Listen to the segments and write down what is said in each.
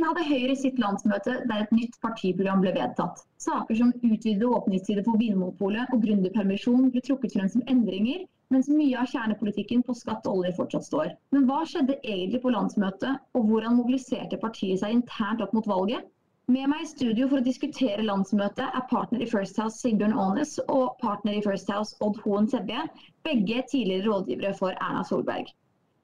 helgen hadde Høyre sitt landsmøte der et nytt partiprogram ble vedtatt. Saker som utvidede åpningstider for Vinmonopolet og gründerpermisjon ble trukket frem som endringer, mens mye av kjernepolitikken på skatt og olje fortsatt står. Men hva skjedde egentlig på landsmøtet, og hvordan mobiliserte partiet seg internt opp mot valget? Med meg i studio for å diskutere landsmøtet er partner i First House Sigbjørn Aanes og partner i First House Odd Hoen Sebje, begge tidligere rådgivere for Erna Solberg.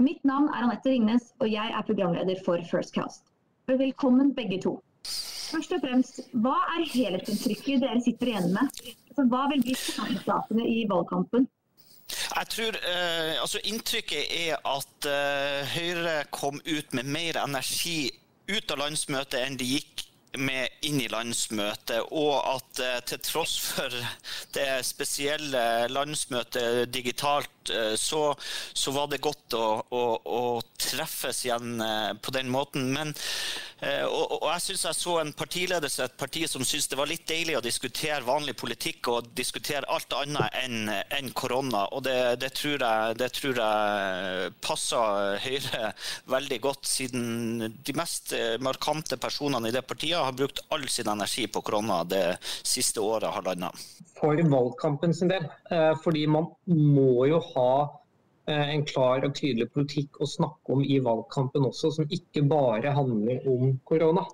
Mitt navn er Anette Ringnes, og jeg er programleder for First Cast. Velkommen begge to. Først og fremst, Hva er helhetsinntrykket dere sitter igjen med? Altså, hva vil bli kjernesakene i valgkampen? Jeg tror eh, altså Inntrykket er at eh, Høyre kom ut med mer energi ut av landsmøtet enn de gikk med inn i landsmøtet, og at eh, til tross for det spesielle landsmøtet digitalt, eh, så, så var det godt å, å, å, treffes igjen eh, på den måten. Men, og, og jeg syns jeg så en partiledelse, et parti som syntes det var litt deilig å diskutere vanlig politikk og diskutere alt annet enn en korona. Og det, det, tror jeg, det tror jeg passer Høyre veldig godt, siden de mest markante personene i det partiet har brukt all sin energi på korona det siste året, halvannet. For valgkampen sin del. Eh, fordi man må jo ha eh, en klar og tydelig politikk å snakke om i valgkampen også, som ikke bare handler om korona.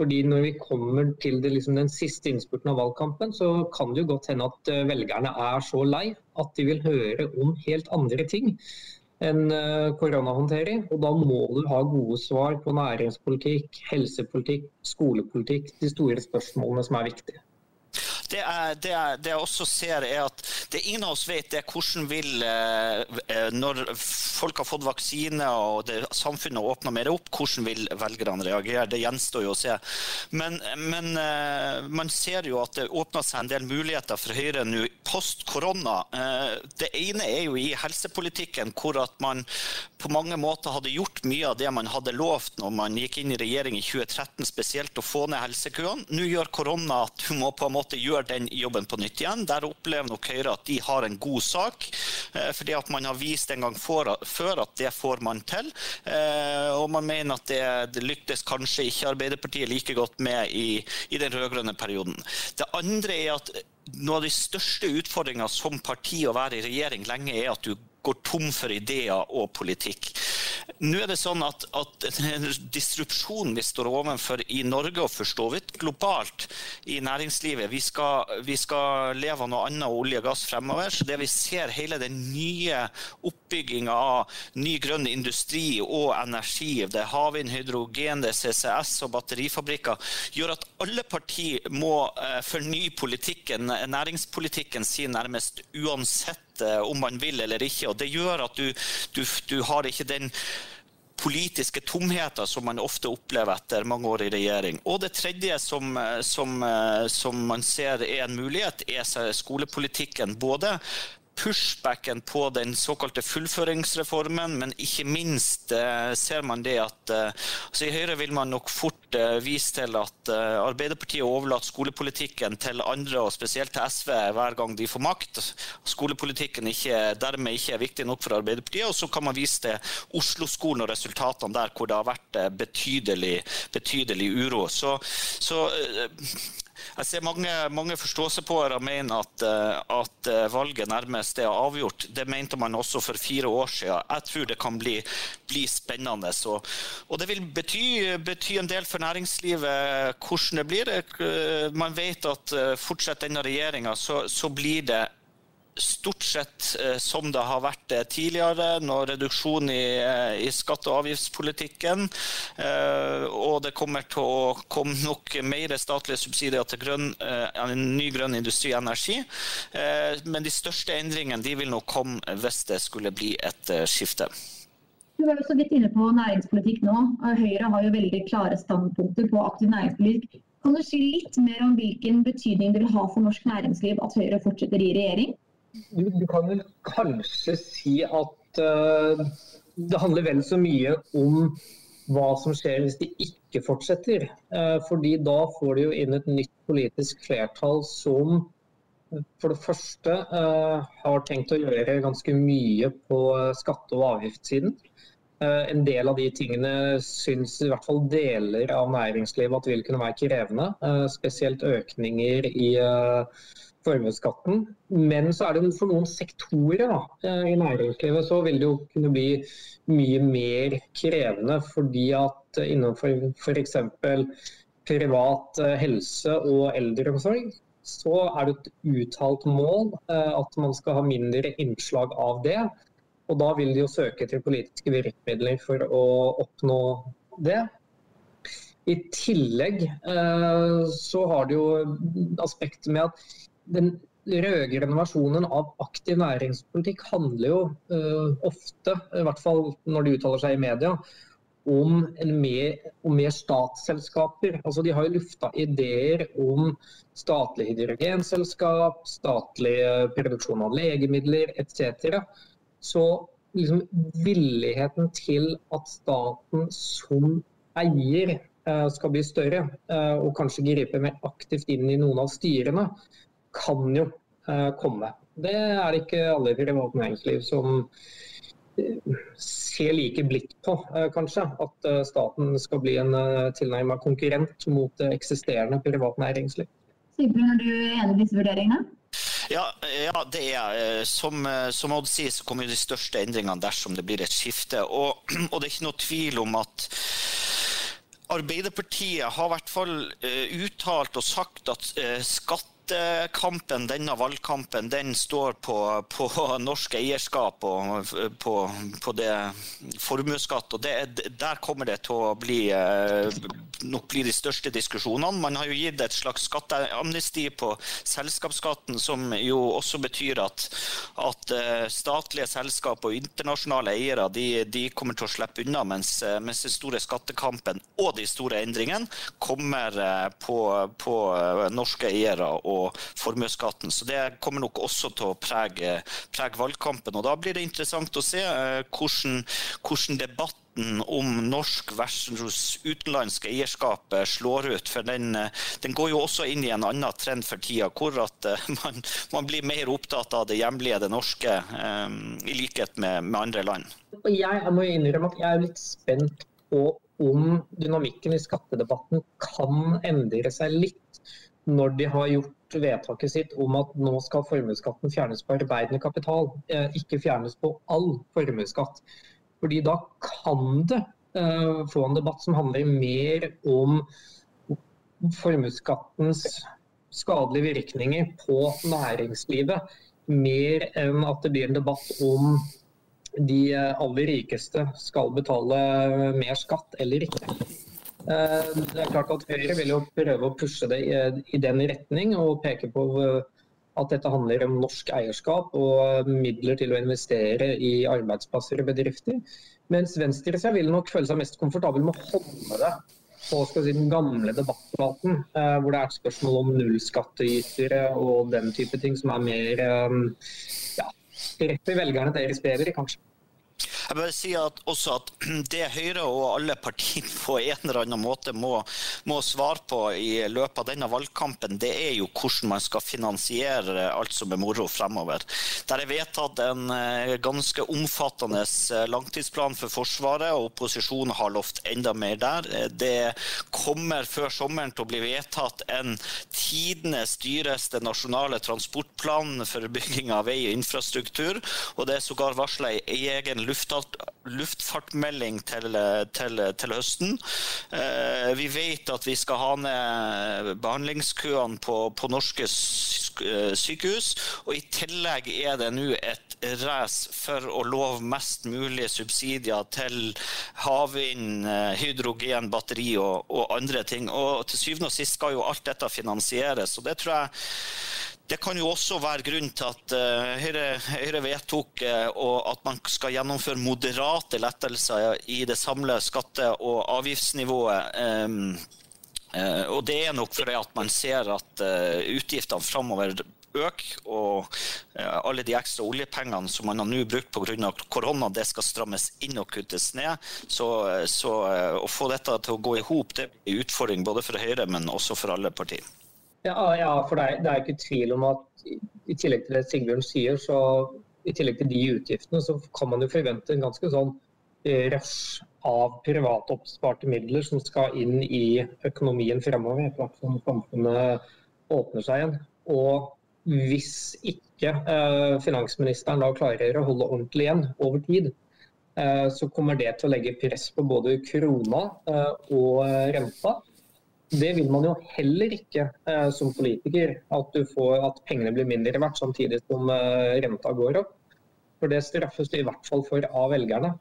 Fordi Når vi kommer til det, liksom den siste innspurten av valgkampen, så kan det jo godt hende at eh, velgerne er så lei at de vil høre om helt andre ting en eh, koronahåndtering. Og da må du ha gode svar på næringspolitikk, helsepolitikk, skolepolitikk, de store spørsmålene som er viktige det, jeg, det, jeg, det, jeg også ser, er at det ingen av oss vet, er hvordan vil eh, eh, Når folk har fått vaksine og det, samfunnet åpner mer opp, hvordan vil velgerne reagere? Det gjenstår jo å se. Men, men eh, man ser jo at det åpner seg en del muligheter for Høyre nå post korona. Det ene er jo i helsepolitikken, hvor at man på mange måter hadde gjort mye av det man hadde lovt når man gikk inn i regjering i 2013, spesielt å få ned helsekøene. Nå gjør korona at du må på en måte gjøre den jobben på nytt igjen. Der opplever nok Høyre at de har en god sak, eh, fordi at man har vist en gang før at det får man til. Eh, og man mener at det, det lyktes kanskje ikke Arbeiderpartiet like godt med i, i den rød-grønne perioden. Det andre er at noe av de største utfordringene som parti å være i regjering lenge, er at du går tom for ideer og politikk. Nå er det sånn at, at Disrupsjonen vi står overfor i Norge og for så vidt globalt i næringslivet Vi skal, vi skal leve av noe annet olje og gass fremover. så det vi ser hele den nye oppbygginga av ny grønn industri og energi, det er havvind, hydrogen, det er CCS og batterifabrikker, gjør at alle partier må eh, fornye politikken, næringspolitikken sin nærmest uansett om man vil eller ikke. og Det gjør at du, du, du har ikke den politiske tomheter som man ofte opplever etter mange år i regjering. Og det tredje som, eh, som, eh, som man ser er en mulighet, er skolepolitikken. Både pushbacken på den såkalte fullføringsreformen, men ikke minst eh, ser man det at eh, altså I Høyre vil man nok fort eh, vise til at Arbeiderpartiet overlater skolepolitikken til andre, og spesielt til SV, hver gang de får makt. Skolepolitikken ikke, dermed ikke er viktig nok for Arbeiderpartiet. Og så kan man vise til Oslo-skolen og resultatene der, hvor det har vært betydelig, betydelig uro. Så, så jeg ser mange, mange forståelsespåere mener at, eh, at, eh, valget nærmest er avgjort. Det mente man også for fire år siden. Jeg tror det kan bli, bli spennende. Så, og det vil bety, bety, en del for næringslivet hvordan det blir. Eh, man vet at fortsetter denne regjeringa, så, så blir det stort sett eh, som det har vært eh, tidligere, når reduksjon i, eh, i skatte- og avgiftspolitikken. Og det kommer til å komme nok mer statlige subsidier til grønn, ny grønn industri og energi. Men de største endringene de vil nok komme hvis det skulle bli et skifte. Du var så vidt inne på næringspolitikk nå. Høyre har jo veldig klare standpunkter på aktiv næringspolitikk. Kan du si litt mer om hvilken betydning det vil ha for norsk næringsliv at Høyre fortsetter i regjering? Du, du kan vel kanskje si at uh, det handler vel så mye om hva som skjer hvis de ikke fortsetter. Uh, fordi da får de jo inn et nytt politisk flertall som for det første uh, har tenkt å gjøre ganske mye på skatte- og avgiftssiden. En del av de tingene syns i hvert fall deler av næringslivet at vil kunne være krevende. Spesielt økninger i formuesskatten. Men så er det for noen sektorer da, i næringslivet så vil det jo kunne bli mye mer krevende. Fordi at innenfor f.eks. privat helse og eldreomsorg så er det et uttalt mål eh, at man skal ha mindre innslag av det. Og da vil de jo søke til politiske virkemidler for å oppnå det. I tillegg eh, så har det jo aspektet med at den rød-grønne versjonen av aktiv næringspolitikk handler jo uh, ofte, i hvert fall når de uttaler seg i media, om, mer, om mer statsselskaper. Altså, de har jo lufta ideer om statlig hydrogenselskap, statlig eh, produksjon av legemidler etc. Så liksom, villigheten til at staten som eier eh, skal bli større, eh, og kanskje gripe mer aktivt inn i noen av styrene, kan jo komme. Det er ikke alle i privat næringsliv som ser like blidt på, eh, kanskje. At eh, staten skal bli en eh, tilnærmet konkurrent mot eksisterende privat næringsliv. Sigbjørn, er du enig i disse vurderingene? Ja, ja, det er Som, som Odd sier, så kommer de største endringene dersom det blir et skifte. Og, og det er ikke noe tvil om at Arbeiderpartiet har i hvert fall uttalt og sagt at skatt Skattekampen, denne valgkampen, den står på, på norsk eierskap og på, på det formuesskatt. og det, Der kommer det til å bli, eh, nok bli de største diskusjonene. Man har jo gitt et slags skatteamnesti på selskapsskatten, som jo også betyr at, at eh, statlige selskap og internasjonale eiere de, de, kommer til å slippe unna, mens, eh, mens den store skattekampen og de store endringene kommer på, på norske eiere. og og formuesskatten. Så det kommer nok også til å prege, prege, valgkampen. Og da blir det interessant å se eh, hvordan, hvordan debatten om norsk versus utenlandsk eierskap eh, slår ut. For den, eh, den, går jo også inn i en annen trend for tida, hvor at man, man blir mer opptatt av det hjemlige, det norske, i likhet med, med andre land. Jeg må innrømme at jeg er litt spent på om dynamikken i skattedebatten kan endre seg litt når de har gjort vedtaket sitt om at nå skal formuesskatten fjernes på arbeidende kapital, eh, ikke fjernes på all formuesskatt. Fordi da kan det uh, få en debatt som handler mer om formuesskattens skadelige virkninger på næringslivet, mer enn at det blir en debatt om de aller rikeste skal betale mer skatt eller ikke. Eh, det er klart at Høyre vil jo prøve å pushe det i den retning og peke på eh, at dette handler om norsk eierskap og midler til å investere i arbeidsplasser og bedrifter. Mens venstresida vil nok føle seg mest komfortabel med å holde det på si, den gamle debattplaten, eh, hvor det er et spørsmål om nullskattytere og den type ting som er mer ja, rett til velgerne deres bedre, kanskje. Jeg bare sier at, også at det Høyre og alle partiene på en eller annen måte må, må, svare på i løpet av denne valgkampen, det er jo hvordan man skal finansiere alt som er moro fremover. Der er vedtatt en eh, ganske omfattende eh, langtidsplan for Forsvaret, og opposisjonen har lovt enda mer der. Eh, det kommer før sommeren til å bli vedtatt en tidenes dyreste nasjonale transportplan for bygging av vei og infrastruktur, og det er sågar varsla ei egen luftfart, luftfartmelding til, til, til høsten. Eh, vi vet at vi skal ha ned behandlingskøene på, på norske sykehus. Og i tillegg er det nå et race for å love mest mulig subsidier til havvind, eh, hydrogen, batteri og, og andre ting. Og til syvende og sist skal jo alt dette finansieres. og det tror jeg det kan jo også være grunn til at uh, Høyre, Høyre, vedtok at man skal gjennomføre moderate lettelser i det samlede skatte- og avgiftsnivået. Uh, og Det er nok fordi at man ser at utgiftene framover øker, og alle de ekstra oljepengene som man har nå brukt pga. korona, det skal strammes inn og kuttes ned. Så, så å få dette til å gå i hop, det er en utfordring både for Høyre, men også for alle partier. Ja, ja for det er, det er, ikke tvil om at i tillegg til det Sigbjørn sier, så i tillegg til de utgiftene, så kan man jo forvente en ganske sånn rush av private oppsparte midler som skal inn i økonomien fremover, etter hvert som samfunnet åpner seg igjen. Og hvis ikke eh, finansministeren da klarer å holde ordentlig igjen over tid, eh, så kommer det til å legge press på både krona eh, og renta. Det vil man jo heller ikke eh, som politiker, at, får, at, pengene blir mindre verdt samtidig som eh, renta går opp. For det straffes i hvert fall for av velgerne.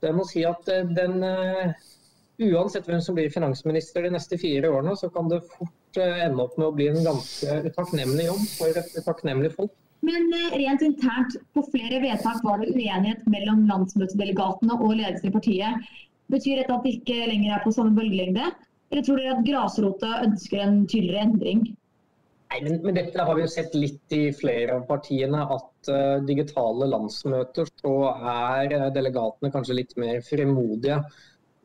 Så jeg må si at eh, den Uansett hvem som blir finansminister de neste fire årene, så kan det fort ende opp med å bli en ganske utakknemlig jobb for et folk. Men rent internt, på flere vedtak var det uenighet mellom landsmøtedelegatene og ledelsen i partiet. Betyr dette at de ikke lenger er på samme bølgelengde? Eller tror dere at grasrota ønsker en tydeligere endring? Nei, men, men, dette har vi jo sett litt i flere av partiene, at uh, digitale landsmøter så er uh, delegatene kanskje litt mer fremodige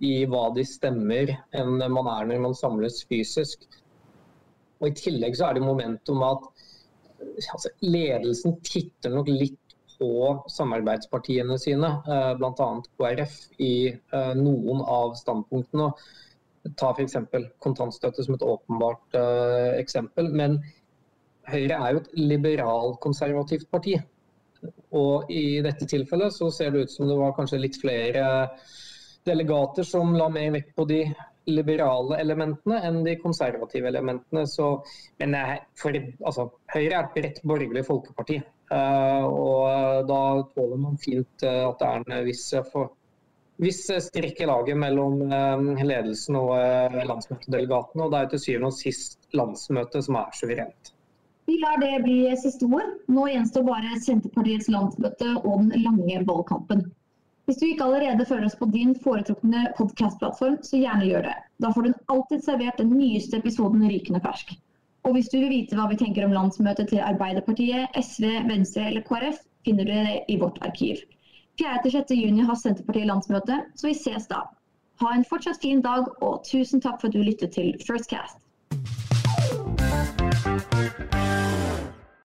i hva de stemmer enn man er når man samles fysisk. Og I tillegg så er det momentum at altså, ledelsen titter nok litt på samarbeidspartiene sine, uh, bl.a. KrF, i noen av standpunktene. Ta f.eks. kontantstøtte som et åpenbart uh, eksempel. Men Høyre er jo et liberalkonservativt parti. Og i dette tilfellet så ser det ut som det var kanskje litt flere delegater som la mer vekt på de liberale elementene enn de konservative elementene. Så, men for, altså, Høyre er et bredt borgerlig folkeparti. Uh, og da tåler man fint uh, at det er en viss for, hvis strikk i laget mellom eh, ledelsen og eh, landsmøtedelegatene. Og det er til syvende og sist landsmøtet som er suverent. Vi lar det bli siste ord. Nå gjenstår bare Senterpartiets landsmøte og den lange valgkampen. Hvis du ikke allerede følger oss på din foretrukne podkastplattform, så gjerne gjør det. Da får du alltid servert den nyeste episoden rykende fersk. Og hvis du vil vite hva vi tenker om landsmøtet til Arbeiderpartiet, SV, Venstre eller KrF, finner du det i vårt arkiv. 4.-6. juni har Senterpartiet landsmøte, så vi ses da. Ha en fortsatt fin dag, og tusen takk for at du lyttet til First Cast.